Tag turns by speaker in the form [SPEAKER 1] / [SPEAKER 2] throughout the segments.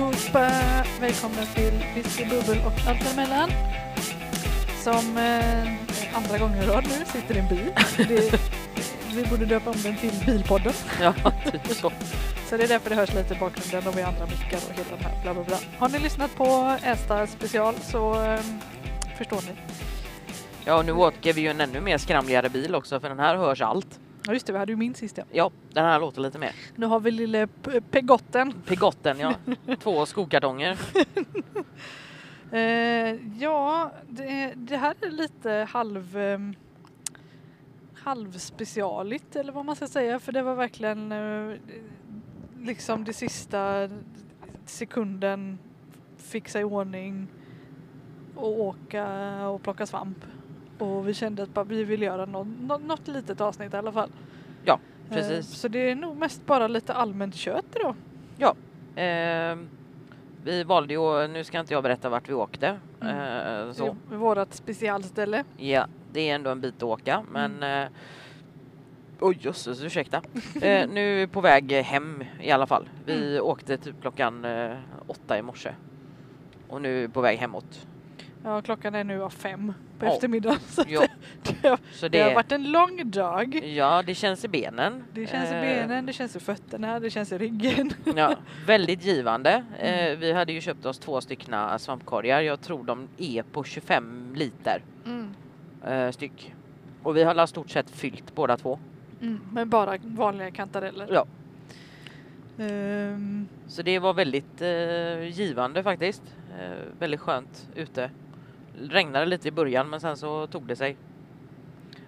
[SPEAKER 1] allihopa! Välkomna till Whisky, Bubbel och allt däremellan. Som eh, andra gången i rad nu sitter i en bil. Det, vi borde döpa om den till Bilpodden.
[SPEAKER 2] Ja, typ så.
[SPEAKER 1] Så det är därför det hörs lite i bakgrunden och vi andra mickar och hela den här bla bla bla. Har ni lyssnat på Ästa special så eh, förstår ni.
[SPEAKER 2] Ja, och nu åker vi ju en ännu mer skramligare bil också för den här hörs allt.
[SPEAKER 1] Ja just det, vi hade ju min sist ja.
[SPEAKER 2] Den här låter lite mer.
[SPEAKER 1] Nu har vi lille P- Pegotten.
[SPEAKER 2] Pigotten, ja. Två skokartonger.
[SPEAKER 1] Eh, ja, det, det här är lite halv eh, halvspecialigt eller vad man ska säga för det var verkligen eh, liksom det sista sekunden fixa i ordning och åka och plocka svamp. Och vi kände att bara vi vill göra något, något, litet avsnitt i alla fall.
[SPEAKER 2] Ja,
[SPEAKER 1] Eh,
[SPEAKER 2] precis.
[SPEAKER 1] så det är nog mest bara lite allmänt kött idag.
[SPEAKER 2] Eh, vi valde ju, nu ska inte jag berätta vart vi åkte. Eh, så.
[SPEAKER 1] Vårat specialställe.
[SPEAKER 2] Ja, det är ändå en bit att åka, men eh, Oj jösses, ursäkta. Eh, nu är vi på väg hem i alla fall. Vi åkte typ klockan eh, åtta i morse. Och nu är vi på väg hemåt.
[SPEAKER 1] Ja, klockan är nu av fem på
[SPEAKER 2] Ja.
[SPEAKER 1] eftermiddagen. Så
[SPEAKER 2] Ja,
[SPEAKER 1] det, har-
[SPEAKER 2] så
[SPEAKER 1] det har
[SPEAKER 2] det,
[SPEAKER 1] varit en lång dag.
[SPEAKER 2] ja, det känns i benen.
[SPEAKER 1] Det känns i
[SPEAKER 2] Eh,
[SPEAKER 1] benen, det känns i fötterna, det känns i ryggen.
[SPEAKER 2] Ja, väldigt givande. Eh,
[SPEAKER 1] Mm.
[SPEAKER 2] vi hade ju köpt oss två styckna svampkorgar. Jag tror de är på 25 liter eh, styck. Och vi har alla stort sett fyllt båda två.
[SPEAKER 1] Mm, men bara vanliga kantareller.
[SPEAKER 2] Ja.
[SPEAKER 1] Ehm,
[SPEAKER 2] Så det var väldigt eh, givande faktiskt. Eh, väldigt skönt ute. Regnade lite i början men sen så tog det sig.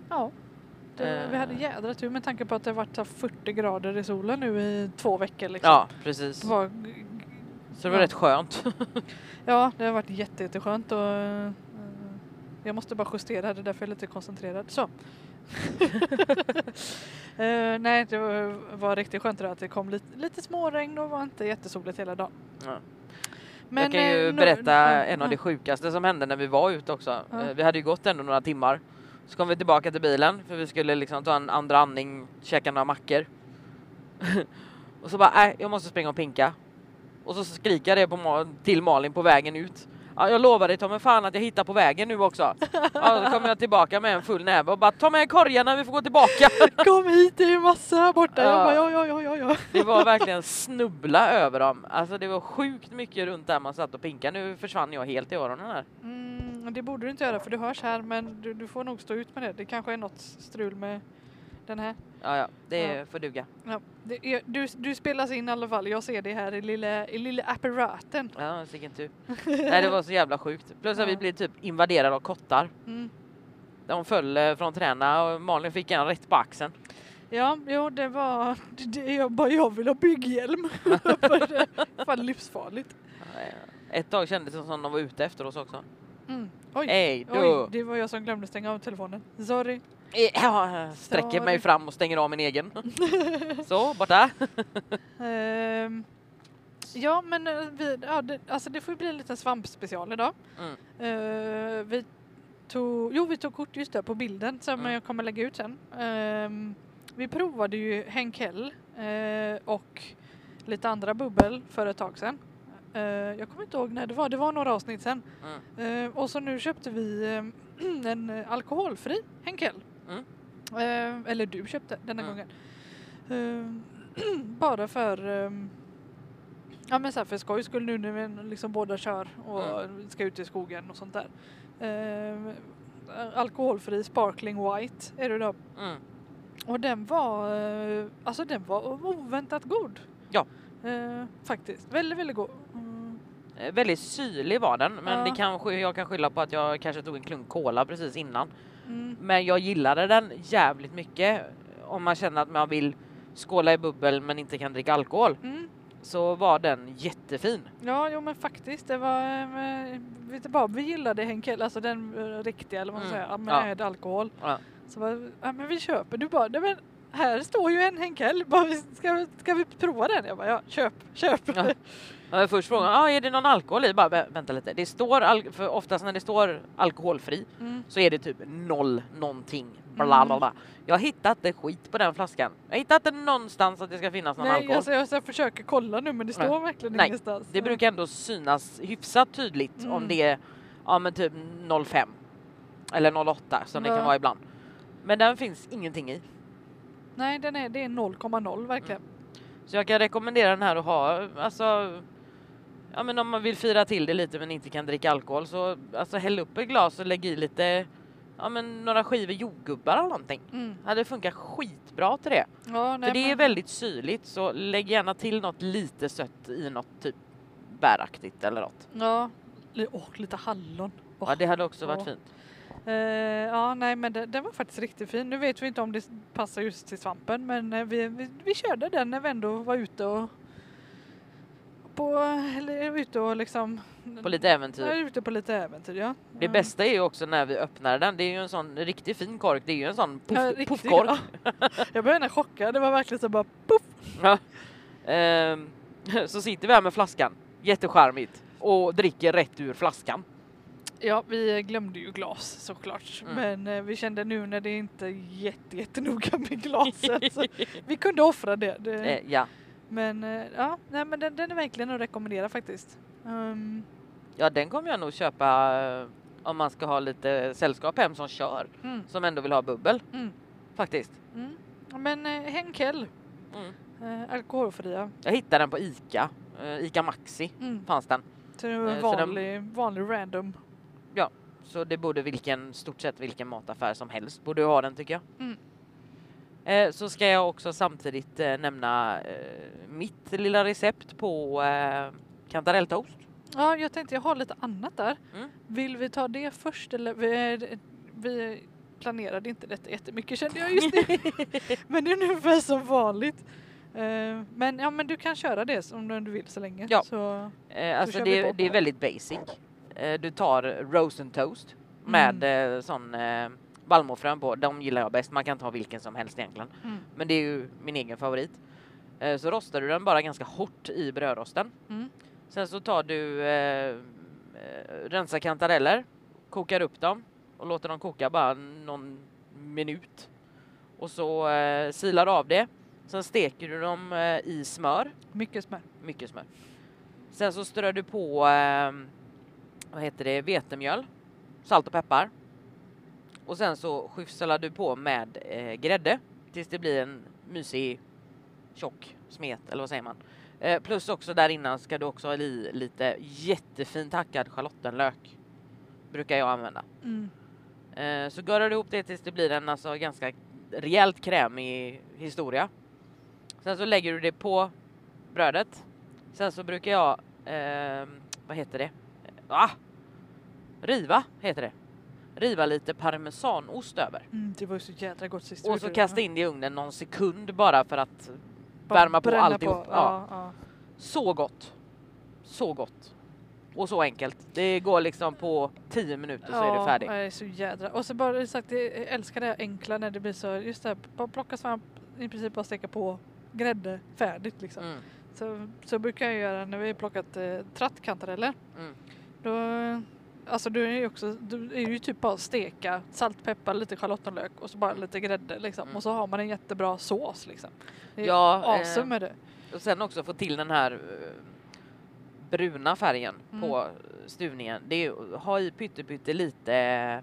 [SPEAKER 1] ja. Det, vi hade
[SPEAKER 2] Eh.
[SPEAKER 1] jädra tur med tanke på att det varit så 40 grader i solen nu i två veckor. Liksom.
[SPEAKER 2] Ja, precis.
[SPEAKER 1] Det var,
[SPEAKER 2] Så det var
[SPEAKER 1] ja.
[SPEAKER 2] rätt skönt.
[SPEAKER 1] ja, det har varit jätte, jätteskönt och eh, jag måste bara justera, det är därför jag är lite koncentrerad. Så. Eh, nej, det var, var riktigt skönt idag att det kom lite, lite småregn och var inte jättesoligt hela dagen.
[SPEAKER 2] Ja.
[SPEAKER 1] Men,
[SPEAKER 2] jag kan ju
[SPEAKER 1] eh,
[SPEAKER 2] berätta en av det sjukaste som hände när vi var ute också. Eh, vi hade ju gått ändå några timmar. Så kom vi tillbaka till bilen för vi skulle liksom ta en andra andning, käka några mackor. och så bara, nej, jag måste springa och pinka. Och så skriker jag det på till Malin på vägen ut. Ja, jag lovar dig mig fan att jag hittar på vägen nu också. Ja, så kommer jag tillbaka med en full näve och bara ta med korgarna, vi får gå tillbaka.
[SPEAKER 1] Kom hit, det är massa här borta. Jag
[SPEAKER 2] Ja.
[SPEAKER 1] bara, ja, ja, ja, ja, ja.
[SPEAKER 2] Det var verkligen snubbla över dem. Alltså det var sjukt mycket runt där man satt och pinkade. Nu försvann jag helt i öronen här.
[SPEAKER 1] Mm, det borde du inte göra för du hörs här men du, du får nog stå ut med det. Det kanske är något strul med den här.
[SPEAKER 2] Ja, ja, det
[SPEAKER 1] Ja.
[SPEAKER 2] får duga.
[SPEAKER 1] Ja, är, du, du spelas in i alla fall. Jag ser det här i lilla, i lilla apparaten.
[SPEAKER 2] Ja, vilken tur. Nej, det var så jävla sjukt. Plus att vi
[SPEAKER 1] Ja.
[SPEAKER 2] blev typ invaderade av kottar.
[SPEAKER 1] Mm.
[SPEAKER 2] De föll eh, från träna och Malin fick en rätt på axeln.
[SPEAKER 1] Ja, jo, det var... Det, jag bara, jag vill ha bygghjälm. Fan livsfarligt.
[SPEAKER 2] Ett tag kändes det som de var ute efter oss också.
[SPEAKER 1] Mm. Oj,
[SPEAKER 2] Hej
[SPEAKER 1] oj, det var jag som glömde stänga av telefonen. Sorry.
[SPEAKER 2] Eh, Ja, jag sträcker mig fram och stänger av min egen. Så, borta.
[SPEAKER 1] Ehm, ja, men eh, vi, ja, det, alltså det får ju bli en liten svampspecial idag.
[SPEAKER 2] Mm.
[SPEAKER 1] Eh, vi tog, jo, vi tog kort just där på bilden som
[SPEAKER 2] Mm.
[SPEAKER 1] jag kommer lägga ut sen. Ehm, vi provade ju Henkel eh, och lite andra bubbel för ett tag sedan. Eh, jag kommer inte ihåg när det var, det var några avsnitt sen.
[SPEAKER 2] Mm.
[SPEAKER 1] Och så nu köpte vi en alkoholfri Henkel.
[SPEAKER 2] Mm.
[SPEAKER 1] Eller du köpte denna
[SPEAKER 2] Mm.
[SPEAKER 1] gången. Eh, bara för eh, Ja men så här för skojs skull nu när vi liksom båda kör och ska ut i skogen och sånt där. Eh, alkoholfri sparkling white är det då.
[SPEAKER 2] Mm.
[SPEAKER 1] Och den var, eh, alltså den var oväntat god.
[SPEAKER 2] Ja.
[SPEAKER 1] Eh, faktiskt, väldigt väldigt god. Mm.
[SPEAKER 2] Eh, Väldigt syrlig var den, men
[SPEAKER 1] Ja.
[SPEAKER 2] det kanske jag kan skylla på att jag kanske tog en klunk cola precis innan.
[SPEAKER 1] Mm.
[SPEAKER 2] Men jag gillade den jävligt mycket. Om man känner att man vill skåla i bubbel men inte kan dricka alkohol
[SPEAKER 1] Mm.
[SPEAKER 2] så var den jättefin.
[SPEAKER 1] Ja, jo men faktiskt. Det var, eh, vet du bara, vi gillade Henkel, alltså den eh, riktiga eller vad man
[SPEAKER 2] Mm,
[SPEAKER 1] säger,
[SPEAKER 2] ja.
[SPEAKER 1] med alkohol.
[SPEAKER 2] Ja.
[SPEAKER 1] Så var, ja, men vi köper, du bara, men här står ju en Henkel, ska, ska vi prova den? Jag bara, ja, köp, köp.
[SPEAKER 2] Ja. Ja, först frågan, ah, är det någon alkohol i? Bara, vä- vänta lite. Det står, för oftast när det står alkoholfri
[SPEAKER 1] Mm.
[SPEAKER 2] så är det typ noll någonting. Bla, bla, bla. Jag har hittat det skit på den flaskan. Jag hittat det någonstans att det ska finnas någon
[SPEAKER 1] Nej,
[SPEAKER 2] alkohol.
[SPEAKER 1] alltså, jag, jag försöker kolla nu men det
[SPEAKER 2] Nej.
[SPEAKER 1] står verkligen
[SPEAKER 2] Nej,
[SPEAKER 1] ingenstans.
[SPEAKER 2] Det brukar ändå synas hyfsat tydligt om
[SPEAKER 1] Mm.
[SPEAKER 2] det är ja, men typ 05 eller 08 som det
[SPEAKER 1] Ja.
[SPEAKER 2] kan vara ibland. Men den finns ingenting i.
[SPEAKER 1] Nej, den är, det är 0,0 verkligen.
[SPEAKER 2] Så jag kan rekommendera den här att ha, alltså Ja men om man vill fira till det lite men inte kan dricka alkohol så alltså häll upp ett glas och lägg i lite Ja men några skivor jordgubbar eller någonting.
[SPEAKER 1] Mm.
[SPEAKER 2] Hade funkat skitbra till det.
[SPEAKER 1] Ja, nej,
[SPEAKER 2] För det är
[SPEAKER 1] men-
[SPEAKER 2] väldigt syrligt så lägg gärna till något lite sött i något typ bäraktigt eller något.
[SPEAKER 1] Ja, åh, lite hallon. Åh.
[SPEAKER 2] Ja det hade också varit
[SPEAKER 1] Ja.
[SPEAKER 2] fint.
[SPEAKER 1] Eh, ja, nej men den, den var faktiskt riktigt fin. Nu vet vi inte om det passar just till svampen men eh, vi, vi, vi körde den när vi ändå var ute och på, eller ute och liksom
[SPEAKER 2] På lite äventyr.
[SPEAKER 1] Ja, ute på lite äventyr ja.
[SPEAKER 2] Det
[SPEAKER 1] Ja.
[SPEAKER 2] bästa är ju också när vi öppnar den. Det är ju en sån riktigt fin kork. Det är ju en sån puff,
[SPEAKER 1] Ja,
[SPEAKER 2] puffkork.
[SPEAKER 1] ja. Jag blev nästan chockad. Det var verkligen så bara puff.
[SPEAKER 2] Ja. Ehm, så sitter vi här med flaskan, jättecharmigt, och dricker rätt ur flaskan.
[SPEAKER 1] Ja, vi glömde ju glas såklart.
[SPEAKER 2] Mm.
[SPEAKER 1] Men eh, vi kände nu när det inte är jätte, jättenoga med glaset. så vi kunde offra det. det
[SPEAKER 2] Eh, ja.
[SPEAKER 1] Men eh, ja, nej, men den, den är verkligen att rekommendera faktiskt. Ehm,
[SPEAKER 2] ja, den kommer jag nog köpa eh, om man ska ha lite sällskap hem som kör,
[SPEAKER 1] mm,
[SPEAKER 2] som ändå vill ha bubbel,
[SPEAKER 1] mm,
[SPEAKER 2] faktiskt.
[SPEAKER 1] mm. Men eh, Henkel,
[SPEAKER 2] Mm.
[SPEAKER 1] eh, alkoholfria.
[SPEAKER 2] Jag hittade den på Ica, Ica Maxi
[SPEAKER 1] Mm.
[SPEAKER 2] fanns den.
[SPEAKER 1] Så det var en
[SPEAKER 2] den-
[SPEAKER 1] vanlig, vanlig random.
[SPEAKER 2] Så det borde vilken, stort sett vilken mataffär som helst borde ha den tycker jag.
[SPEAKER 1] Mm.
[SPEAKER 2] Eh, så ska jag också samtidigt eh, nämna eh, mitt lilla recept på eh, kantarelltoast.
[SPEAKER 1] Ja, jag tänkte jag har lite annat där.
[SPEAKER 2] Mm.
[SPEAKER 1] Vill vi ta det först eller? Vi, vi planerade inte detta jättemycket kände jag just nu. men det är ungefär som vanligt. Eh, men ja, men du kan köra det om du vill så länge.
[SPEAKER 2] Ja.
[SPEAKER 1] Så,
[SPEAKER 2] alltså det, det är väldigt basic. Eh, du tar roast and toast med
[SPEAKER 1] Mm.
[SPEAKER 2] eh, sån eh, vallmofrön på. De gillar jag bäst. Man kan ta vilken som helst egentligen.
[SPEAKER 1] mm,
[SPEAKER 2] Men det är ju min egen favorit. Eh, så rostar du den bara ganska hårt i brödrosten.
[SPEAKER 1] mm,
[SPEAKER 2] Sen så tar du eh, eh, rensar kantareller, kokar upp dem och låter dem koka bara någon minut. Och så eh, silar av det. Sen steker du dem eh, i smör,
[SPEAKER 1] mycket smör.
[SPEAKER 2] mycket smör. Sen så strör du på eh, vad heter det, vetemjöl, salt och peppar. Och sen så skyfflar du på med eh, grädde tills det blir en mysig tjock smet eller vad säger man. Eh, plus också där innan ska du också ha i lite jättefint hackad schalottenlök. Brukar jag använda.
[SPEAKER 1] Mm.
[SPEAKER 2] Eh, så görar du ihop det tills det blir en alltså ganska rejält krämig historia. Sen så lägger du det på brödet. Sen så brukar jag, eh, vad heter det? Ah! Riva heter det. Riva lite parmesanost över.
[SPEAKER 1] Mm, det var ju så jädra gott sist.
[SPEAKER 2] Och så kasta in det i ugnen någon sekund bara för att
[SPEAKER 1] Bara
[SPEAKER 2] värma på alltihop. Ja.
[SPEAKER 1] Ja, ja.
[SPEAKER 2] Så gott. Så gott. Och så enkelt. Det går liksom på 10 minuter så är det färdigt.
[SPEAKER 1] Ja, det är så jädra. Och så bara sagt, jag älskar det enkla när det blir så, just det här, bara plocka svamp, i princip bara steka på grädde, färdigt liksom.
[SPEAKER 2] Mm.
[SPEAKER 1] Så, så brukar jag göra när vi plockat eh, trattkantareller.
[SPEAKER 2] Mm.
[SPEAKER 1] Då, alltså du är ju också, du är ju typ bara steka, salt, peppar, lite schalottenlök och så bara lite grädde liksom.
[SPEAKER 2] Mm.
[SPEAKER 1] Och så har man en jättebra sås liksom. Det är
[SPEAKER 2] Ja,
[SPEAKER 1] awesome
[SPEAKER 2] eh,
[SPEAKER 1] med det.
[SPEAKER 2] Och sen också få till den här eh, bruna färgen
[SPEAKER 1] Mm.
[SPEAKER 2] på stuvningen. Det är ha i pytte, lite eh,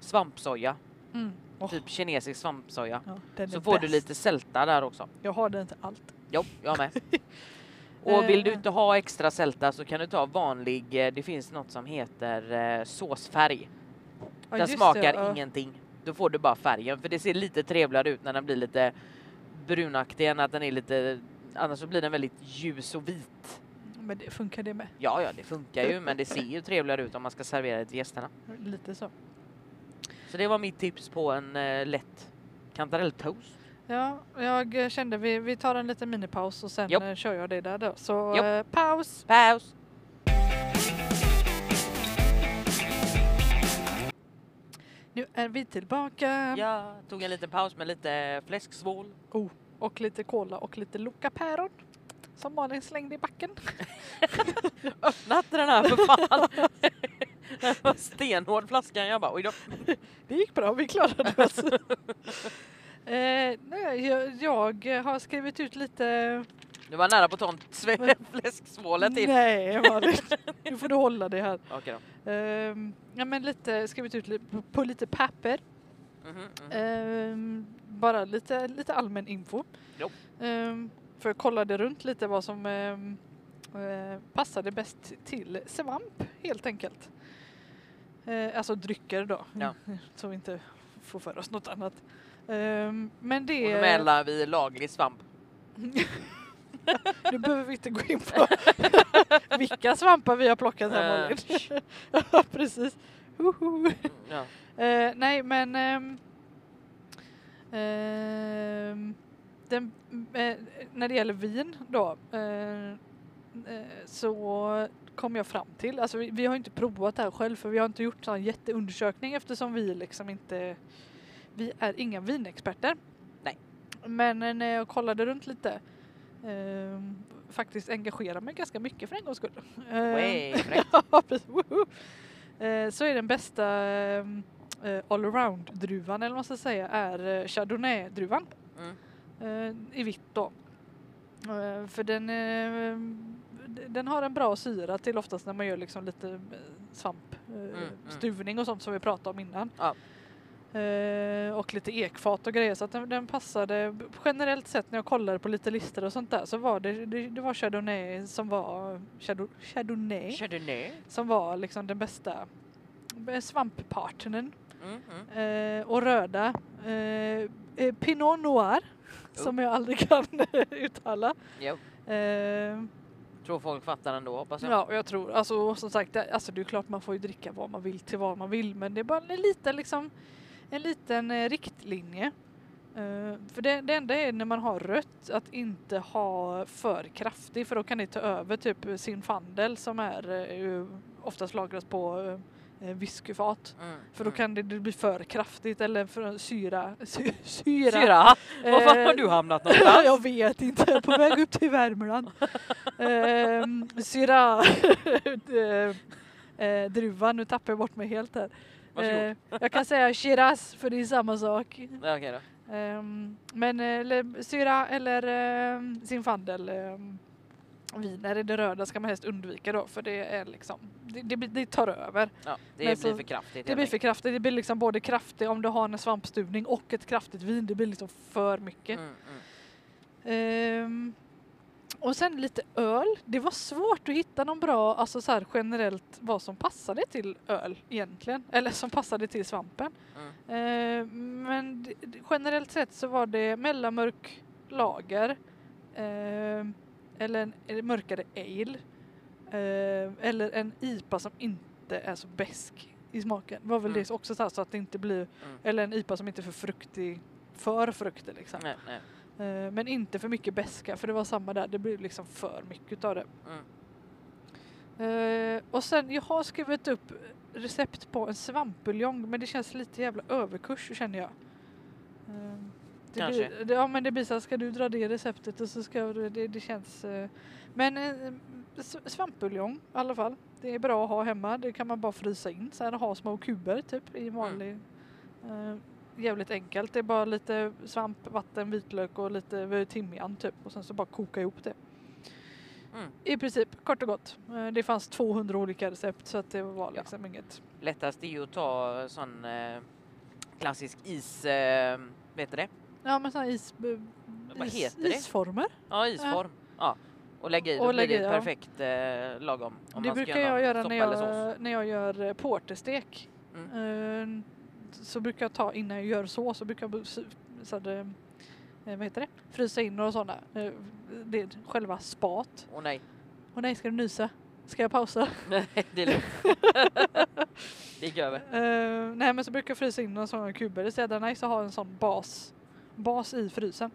[SPEAKER 2] svampsoja.
[SPEAKER 1] Mm. Åh,
[SPEAKER 2] Typ kinesisk svampsoja.
[SPEAKER 1] ja,
[SPEAKER 2] Så får du
[SPEAKER 1] bäst.
[SPEAKER 2] lite sälta där också.
[SPEAKER 1] Jag har den till allt.
[SPEAKER 2] Jo, jag med. Och vill du
[SPEAKER 1] Eh.
[SPEAKER 2] inte ha extra sälta så kan du ta vanlig, eh, det finns något som heter eh, såsfärg.
[SPEAKER 1] Ja,
[SPEAKER 2] Den
[SPEAKER 1] det,
[SPEAKER 2] smakar
[SPEAKER 1] ja.
[SPEAKER 2] ingenting. Då får du bara färgen för det ser lite trevligare ut när den blir lite brunaktig än att den är lite, annars så blir den väldigt ljus och vit.
[SPEAKER 1] Men det funkar det med.
[SPEAKER 2] Ja, ja, det funkar ju, men det ser ju trevligare ut om man ska servera det till gästerna.
[SPEAKER 1] Lite så.
[SPEAKER 2] Så det var mitt tips på en eh, lätt kantarelltoast.
[SPEAKER 1] Ja, jag eh, kände vi, vi tar en liten minipaus och sen
[SPEAKER 2] Japp.
[SPEAKER 1] eh, kör jag det där då. Så eh, paus!
[SPEAKER 2] Paus!
[SPEAKER 1] Nu är vi tillbaka.
[SPEAKER 2] Jag tog en liten paus med lite fläsksvål.
[SPEAKER 1] Och lite cola och lite Loka-päron. Som Malin slängde i backen.
[SPEAKER 2] Öppna inte den här för fan! Det var stenhård flaskan. Jag bara oj då.
[SPEAKER 1] Det gick bra, vi klarade oss. eh, nej, jag, jag har skrivit ut lite...
[SPEAKER 2] Du var nära på att ta en fläsksvålet till.
[SPEAKER 1] Nej nu får du hålla dig här.
[SPEAKER 2] Okej då.
[SPEAKER 1] Ehm, ja men lite, skrivit ut på, lite papper.
[SPEAKER 2] Mhm, mhm.
[SPEAKER 1] Ehm, bara lite, lite allmän info. Ehm, för jag kollade runt lite vad som eh, passade bäst till svamp helt enkelt. Eh, alltså drycker då.
[SPEAKER 2] Ja.
[SPEAKER 1] Så inte får för oss något annat. Ehm, men
[SPEAKER 2] Och
[SPEAKER 1] det...
[SPEAKER 2] då menar vi laglig svamp.
[SPEAKER 1] nu behöver vi inte gå in på vilka svampar vi har plockat här
[SPEAKER 2] Eh,
[SPEAKER 1] Malin. ja precis. Hoho.
[SPEAKER 2] Ja.
[SPEAKER 1] Eh, nej men ehm, ehm, den, eh, när det gäller vin då så kom jag fram till, alltså vi, vi har inte provat det här själv för vi har inte gjort en jätteundersökning eftersom vi liksom inte, vi är inga vinexperter.
[SPEAKER 2] Nej.
[SPEAKER 1] Men eh, när jag kollade runt lite ehm, faktiskt engagerar mig ganska mycket för en gångs skull. Ehm,
[SPEAKER 2] Way.
[SPEAKER 1] Ja, precis. Eh, så är den bästa ehm, eh, allround-druvan, eller vad man ska säga, är eh, Chardonnay-druvan.
[SPEAKER 2] Mm.
[SPEAKER 1] Eh, I vitt då. Eh, för den, eh, d- den har en bra syra till oftast när man gör liksom lite eh, svamp, eh,
[SPEAKER 2] mm.
[SPEAKER 1] stuvning och sånt som vi pratade om innan.
[SPEAKER 2] Ja.
[SPEAKER 1] Eh, och lite ekfat och grejer så att den, den passade generellt sett när jag kollade på lite listor och sånt där så var det, det, det var Chardonnay som var Chardon, Chardonnay
[SPEAKER 2] Chardonnay.
[SPEAKER 1] som var liksom den bästa svamppartnern.
[SPEAKER 2] Mm, mm.
[SPEAKER 1] Eh, och röda eh, Pinot Noir som jag aldrig kan uttala.
[SPEAKER 2] Jo. Tror folk fattar ändå hoppas jag.
[SPEAKER 1] ja, och jag tror, alltså som sagt, det, alltså, det är klart man får ju dricka vad man vill till vad man vill men det är bara en liten liksom en liten eh, riktlinje. Uh, för det, det enda är när man har rött att inte ha för kraftig för då kan det ta över typ sin fandel som är uh, oftast lagras på uh, whiskyfat.
[SPEAKER 2] Mm,
[SPEAKER 1] För då
[SPEAKER 2] mm.
[SPEAKER 1] kan det, det bli för kraftigt eller för syra. Sy, syra.
[SPEAKER 2] Syra? Var fan har
[SPEAKER 1] Eh,
[SPEAKER 2] du hamnat någonstans?
[SPEAKER 1] jag vet inte, jag är på väg upp till Värmland. Ehm, syra eh, eh, druva, nu tappar jag bort mig helt här. Eh, jag kan säga Shiraz för det är samma sak.
[SPEAKER 2] Ja, Okej då.
[SPEAKER 1] Ehm, men eh, eller, syra eller eh, Zinfandel um, viner, det röda ska man helst undvika då för det är liksom, det, det, det tar över.
[SPEAKER 2] Ja, det
[SPEAKER 1] Men
[SPEAKER 2] blir
[SPEAKER 1] så-
[SPEAKER 2] för kraftigt.
[SPEAKER 1] Det blir för kraftigt, det blir liksom både kraftigt om du har en svampstuvning och ett kraftigt vin, det blir liksom för mycket.
[SPEAKER 2] Mm, mm.
[SPEAKER 1] Ehm, och sen lite öl. Det var svårt att hitta någon bra, alltså så generellt vad som passade till öl egentligen. Eller som passade till svampen.
[SPEAKER 2] Mm.
[SPEAKER 1] Ehm, men generellt sett så var det mellanmörk lager. ehm, eller en mörkare ale. ehm, eller en IPA som inte är så besk i smaken. var väl
[SPEAKER 2] Mm.
[SPEAKER 1] det också så, här, så att det inte blir,
[SPEAKER 2] Mm.
[SPEAKER 1] eller en IPA som inte är för fruktig, för fruktig liksom.
[SPEAKER 2] Nej, nej.
[SPEAKER 1] Eh, Men inte för mycket beska för det var samma där, det blev liksom för mycket av det.
[SPEAKER 2] Mm.
[SPEAKER 1] Eh, och sen, jag har skrivit upp recept på en svampbuljong men det känns lite jävla överkurs känner jag. Det
[SPEAKER 2] Kanske.
[SPEAKER 1] Blir, det, ja men det blir så här, ska du dra det receptet och så ska du, det, det känns... eh, men eh, svampbuljong i alla fall. Det är bra att ha hemma, det kan man bara frysa in sen och ha små kuber typ i vanlig... eh, jävligt enkelt, det är bara lite svamp, vatten, vitlök och lite timjan typ och sen så bara koka ihop det.
[SPEAKER 2] Mm.
[SPEAKER 1] I princip, kort och gott. Det fanns 200 olika recept så att det var
[SPEAKER 2] Ja.
[SPEAKER 1] liksom inget...
[SPEAKER 2] Lättast är ju att ta sån eh, klassisk is... Eh, vet du det?
[SPEAKER 1] Ja men sådana is,
[SPEAKER 2] Vad
[SPEAKER 1] is,
[SPEAKER 2] heter det?
[SPEAKER 1] isformer.
[SPEAKER 2] Ja, isform. Ja. Och lägga i, då
[SPEAKER 1] Och
[SPEAKER 2] blir
[SPEAKER 1] lägga
[SPEAKER 2] det
[SPEAKER 1] i, ja.
[SPEAKER 2] perfekt eh, lagom. Om
[SPEAKER 1] det
[SPEAKER 2] man ska
[SPEAKER 1] brukar jag göra
[SPEAKER 2] soppa
[SPEAKER 1] när
[SPEAKER 2] eller sås.
[SPEAKER 1] jag, när jag gör eh, porterstek.
[SPEAKER 2] Mm.
[SPEAKER 1] Eh, Så brukar jag ta innan jag gör så så brukar jag bu- sy- så att, eh, vad heter det? frysa in några sådana. Eh, Det är själva spat.
[SPEAKER 2] Åh nej.
[SPEAKER 1] Och nej, ska du nysa? Ska jag pausa?
[SPEAKER 2] Nej, det är lugnt. det gick över.
[SPEAKER 1] Eh, nej men så brukar jag frysa in några sådana kuber. Det är så jävla nice att ha en sån bas, bas i frysen.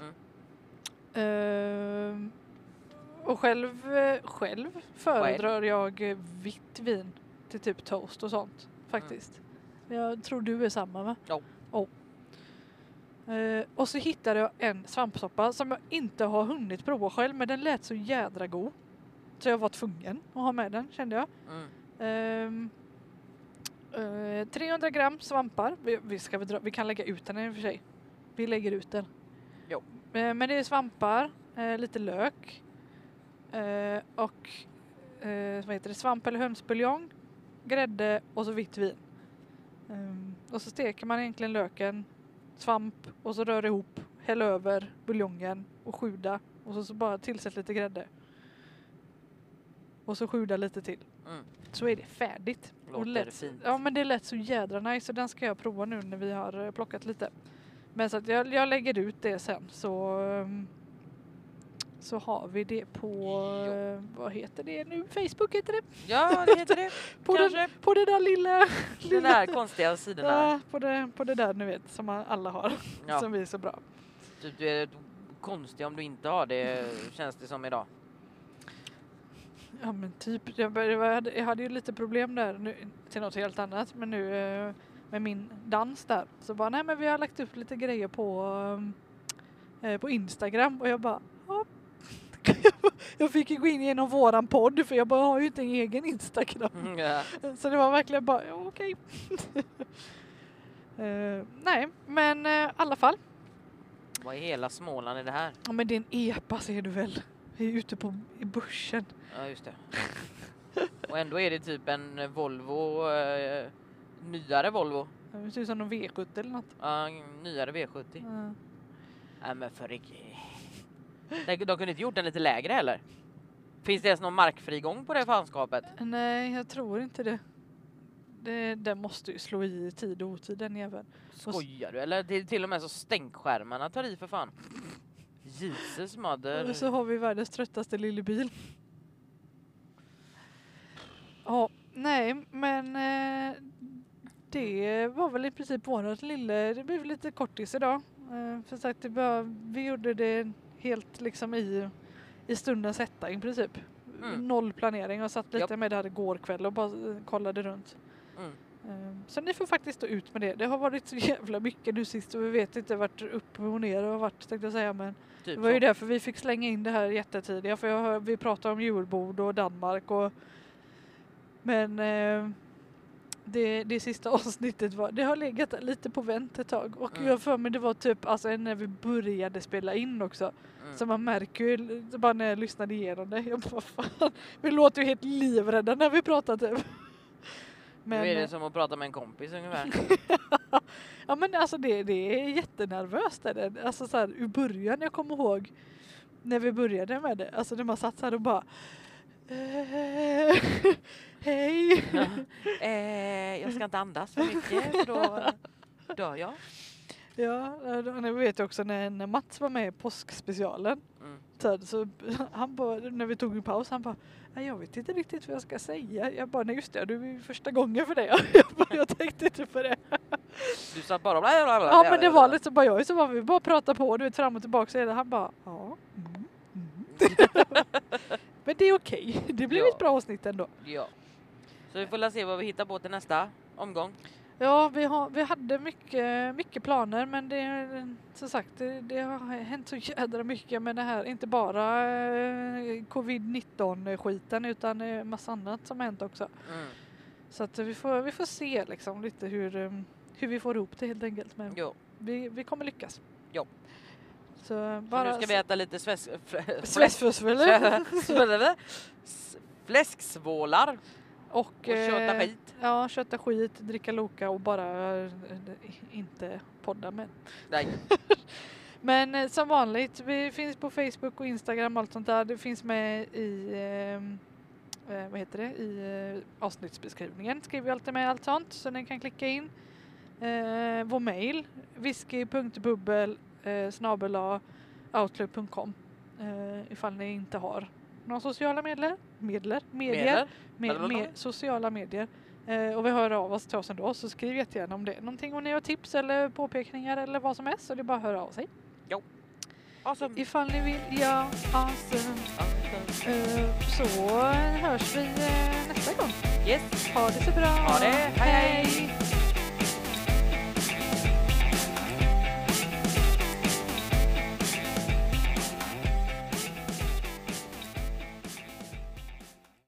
[SPEAKER 2] Mm.
[SPEAKER 1] Eh, och själv, eh, själv föredrar jag eh, vitt vin till typ toast och sånt faktiskt. Jag tror du är samma va?
[SPEAKER 2] Ja.
[SPEAKER 1] Oh. Eh, och så hittade jag en svampsoppa som jag inte har hunnit prova själv men den lät så jädra god. Så jag var tvungen att ha med den kände jag.
[SPEAKER 2] Mm.
[SPEAKER 1] Ehm, eh, 300 gram svampar. Vi, vi, ska vi, dra, vi kan lägga ut den i och för sig. Vi lägger ut den.
[SPEAKER 2] Jo.
[SPEAKER 1] Eh, men det är svampar, eh, lite lök eh, och vad heter det? svamp eller hönsbuljong, grädde och så vitt vin. Och så steker man egentligen löken, svamp och så rör ihop, häll över buljongen och sjuda och så, så bara tillsätt lite grädde. Och så sjuda lite till.
[SPEAKER 2] Mm.
[SPEAKER 1] Så är det färdigt. Och
[SPEAKER 2] Låter
[SPEAKER 1] lätt,
[SPEAKER 2] fint.
[SPEAKER 1] Ja men det lät så jädra nice så den ska jag prova nu när vi har plockat lite. Men så att jag, jag lägger ut det sen så ehm, så har vi det på,
[SPEAKER 2] Jo.
[SPEAKER 1] eh, vad heter det nu? Facebook heter det.
[SPEAKER 2] Ja, det heter det.
[SPEAKER 1] På, den,
[SPEAKER 2] Kanske.
[SPEAKER 1] på det där lilla,
[SPEAKER 2] Den här konstiga sidorna.
[SPEAKER 1] ja, på, det, på det där ni vet som alla har.
[SPEAKER 2] Ja.
[SPEAKER 1] Som vi är så bra.
[SPEAKER 2] Typ, du är konstig om du inte har det, känns det som idag.
[SPEAKER 1] Ja men typ, jag, började, jag, hade, jag hade ju lite problem där nu, till något helt annat men nu eh, med min dans där så bara nej men vi har lagt upp lite grejer på eh, på Instagram och jag bara ja. jag fick ju gå in genom våran podd för jag bara har ju inte en egen Instagram.
[SPEAKER 2] Mm, ja.
[SPEAKER 1] Så det var verkligen bara okej. Eh, nej men eh, i alla fall.
[SPEAKER 2] Vad i hela Småland är det här?
[SPEAKER 1] Ja men det är en epa ser du väl. Vi är ute på i börsen.
[SPEAKER 2] Ja, just det. Och ändå är det typ en Volvo, eh, nyare Volvo.
[SPEAKER 1] Det ser ut som någon V70 eller något.
[SPEAKER 2] Ja, en nyare V70.
[SPEAKER 1] Ja.
[SPEAKER 2] Nej men för. De, de kunde inte gjort den lite lägre heller? Finns det ens någon markfrigång på det fanskapet?
[SPEAKER 1] Nej, jag tror inte det. det. Den måste ju slå i i tid och otid den jäveln.
[SPEAKER 2] Skojar du? Eller det är till och med så stänkskärmarna tar i för fan. Jesus mother.
[SPEAKER 1] Och så har vi världens tröttaste lille bil. Ja, nej, men eh, det var väl i princip vårat lille, det blev lite kortis idag. Eh, för sagt, det bara, vi gjorde det helt liksom i, i stundens hetta i princip.
[SPEAKER 2] Mm.
[SPEAKER 1] Noll planering och satt lite
[SPEAKER 2] Japp.
[SPEAKER 1] med det här igår kväll och bara eh, kollade runt.
[SPEAKER 2] Mm.
[SPEAKER 1] Eh, Så ni får faktiskt stå ut med det. Det har varit så jävla mycket nu sist och vi vet inte vart upp och ner och vart tänkte jag säga men
[SPEAKER 2] Typ
[SPEAKER 1] det var ju
[SPEAKER 2] så.
[SPEAKER 1] därför vi fick slänga in det här jättetidiga för jag vi pratar om julbord och Danmark och men eh, det, det sista avsnittet var, det har legat lite på vänt ett tag och
[SPEAKER 2] Mm.
[SPEAKER 1] jag för mig det var typ alltså när vi började spela in också
[SPEAKER 2] Mm.
[SPEAKER 1] så man märker ju bara när jag lyssnade igenom det, jag bara fan, vi låter ju helt livrädda när vi pratar typ.
[SPEAKER 2] nu är det
[SPEAKER 1] eh,
[SPEAKER 2] som att prata med en kompis ungefär.
[SPEAKER 1] Ja men alltså det, det är jättenervöst är det. Alltså så här, i början, jag kommer ihåg när vi började med det, alltså när man satt så här och bara eh, Hej!
[SPEAKER 2] Ja. Eh, jag ska inte andas för mycket för då dör jag.
[SPEAKER 1] Ja, och jag vet också när, när Mats var med i påskspecialen
[SPEAKER 2] Mm.
[SPEAKER 1] så, han bara, när vi tog en paus, han bara "Nej, jag vet inte riktigt vad jag ska säga. Jag bara, nej just det, du är första gången för det. Jag, bara, jag tänkte inte på det.
[SPEAKER 2] Du satt bara bla, bla, bla,
[SPEAKER 1] Ja men det var lite så bara jag så vid att bara prata på du vet fram och tillbaka så han bara ja. Mm, mm. men det är okej. Det blir
[SPEAKER 2] Ja.
[SPEAKER 1] ett bra avsnitt ändå.
[SPEAKER 2] Ja. Så vi får se vad vi hittar på till nästa omgång.
[SPEAKER 1] Ja vi, har, vi hade mycket, mycket planer men det som sagt det, det har hänt så jädra mycket med det här. Inte bara eh, covid-19 skiten utan eh, massa annat som har hänt också.
[SPEAKER 2] Mm.
[SPEAKER 1] Så att vi får, vi får se liksom lite hur, eh, hur vi får ihop det helt enkelt. Men
[SPEAKER 2] Jo.
[SPEAKER 1] vi, vi kommer lyckas.
[SPEAKER 2] Jo.
[SPEAKER 1] Så
[SPEAKER 2] Så
[SPEAKER 1] bara
[SPEAKER 2] nu ska vi äta lite sväs... fl-
[SPEAKER 1] Och,
[SPEAKER 2] och köta
[SPEAKER 1] eh,
[SPEAKER 2] skit.
[SPEAKER 1] Ja, köta skit, dricka Loka och bara eh, inte podda med.
[SPEAKER 2] Nej.
[SPEAKER 1] Men eh, som vanligt, vi finns på Facebook och Instagram och allt sånt där. Det finns med i ehm, eh, vad heter det? I eh, avsnittsbeskrivningen skriver vi alltid med allt sånt så ni kan klicka in. Eh, vår mail whisky.bubbel eh, outlook.com eh, ifall ni inte har några sociala medler, medler, medier,
[SPEAKER 2] Medel.
[SPEAKER 1] med, med sociala medier. Eh, och vi hör av oss till oss ändå så skriv jättegärna om det. Någonting om ni har tips eller påpekningar eller vad som helst så det är bara att höra av sig.
[SPEAKER 2] Awesome.
[SPEAKER 1] Ifall ni vill, ja, awesome. Eh, så hörs vi eh, nästa gång.
[SPEAKER 2] Yes.
[SPEAKER 1] Ha det så bra.
[SPEAKER 2] Ha det. Hej.
[SPEAKER 1] hej.